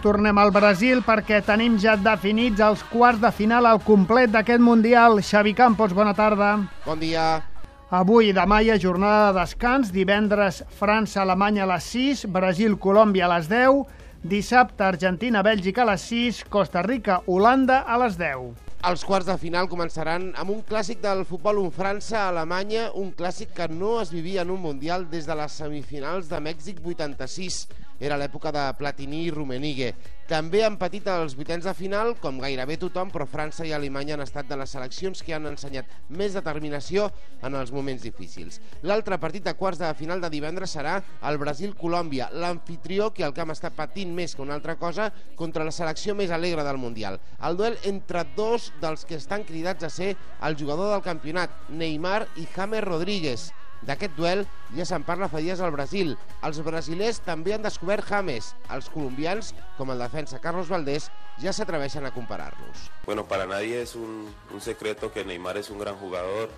tornem al Brasil perquè tenim ja definits els quarts de final al complet d'aquest Mundial. Xavi Campos, bona tarda. Bon dia. Avui i demà hi ha jornada de descans. Divendres França-Alemanya a les 6, Brasil-Colòmbia a les 10, dissabte Argentina-Bèlgica a les 6, Costa Rica-Holanda a les 10. Els quarts de final començaran amb un clàssic del futbol, un França-Alemanya, un clàssic que no es vivia en un Mundial des de les semifinals de Mèxic 86 era l'època de Platini i Rummenigge. També han patit els vuitens de final, com gairebé tothom, però França i Alemanya han estat de les seleccions que han ensenyat més determinació en els moments difícils. L'altre partit de quarts de final de divendres serà el Brasil-Colòmbia, l'anfitrió que el camp està patint més que una altra cosa contra la selecció més alegre del Mundial. El duel entre dos dels que estan cridats a ser el jugador del campionat, Neymar i James Rodríguez. D'aquest duel ja se'n parla fa dies al Brasil. Els brasilers també han descobert James. Els colombians, com el defensa Carlos Valdés, ja s'atreveixen a comparar-los. Bueno, para nadie es un, secreto que Neymar es un gran jugador.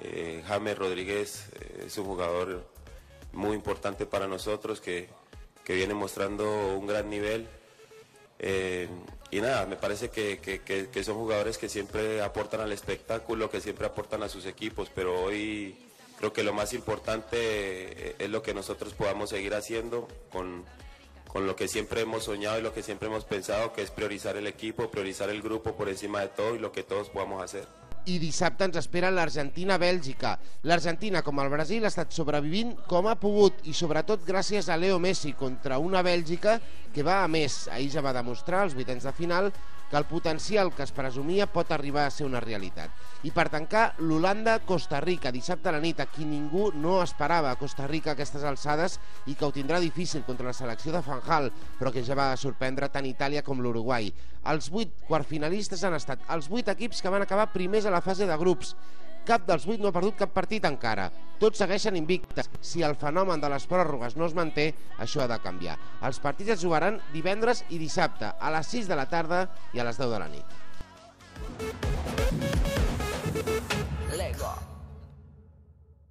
Eh, James Rodríguez eh, es un jugador muy importante para nosotros que, que viene mostrando un gran nivel. Eh, y nada, me parece que, que son jugadores que siempre aportan al espectáculo, que siempre aportan a sus equipos, pero hoy Creo que lo más importante eh, es lo que nosotros podamos seguir haciendo con, con lo que siempre hemos soñado y lo que siempre hemos pensado, que es priorizar el equipo, priorizar el grupo por encima de todo y lo que todos podamos hacer. I dissabte ens espera l'Argentina-Bèlgica. L'Argentina, com el Brasil, ha estat sobrevivint com ha pogut i sobretot gràcies a Leo Messi contra una Bèlgica que va a més. Ahir ja va demostrar als vuitens de final que el potencial que es presumia pot arribar a ser una realitat. I per tancar, l'Holanda-Costa Rica, dissabte a la nit, a qui ningú no esperava a Costa Rica aquestes alçades i que ho tindrà difícil contra la selecció de Fanjal, però que ja va sorprendre tant Itàlia com l'Uruguai. Els vuit quartfinalistes han estat els vuit equips que van acabar primers a la fase de grups. Cap dels vuit no ha perdut cap partit encara. Tots segueixen invictes. Si el fenomen de les pròrrogues no es manté, això ha de canviar. Els partits es jugaran divendres i dissabte, a les 6 de la tarda i a les 10 de la nit.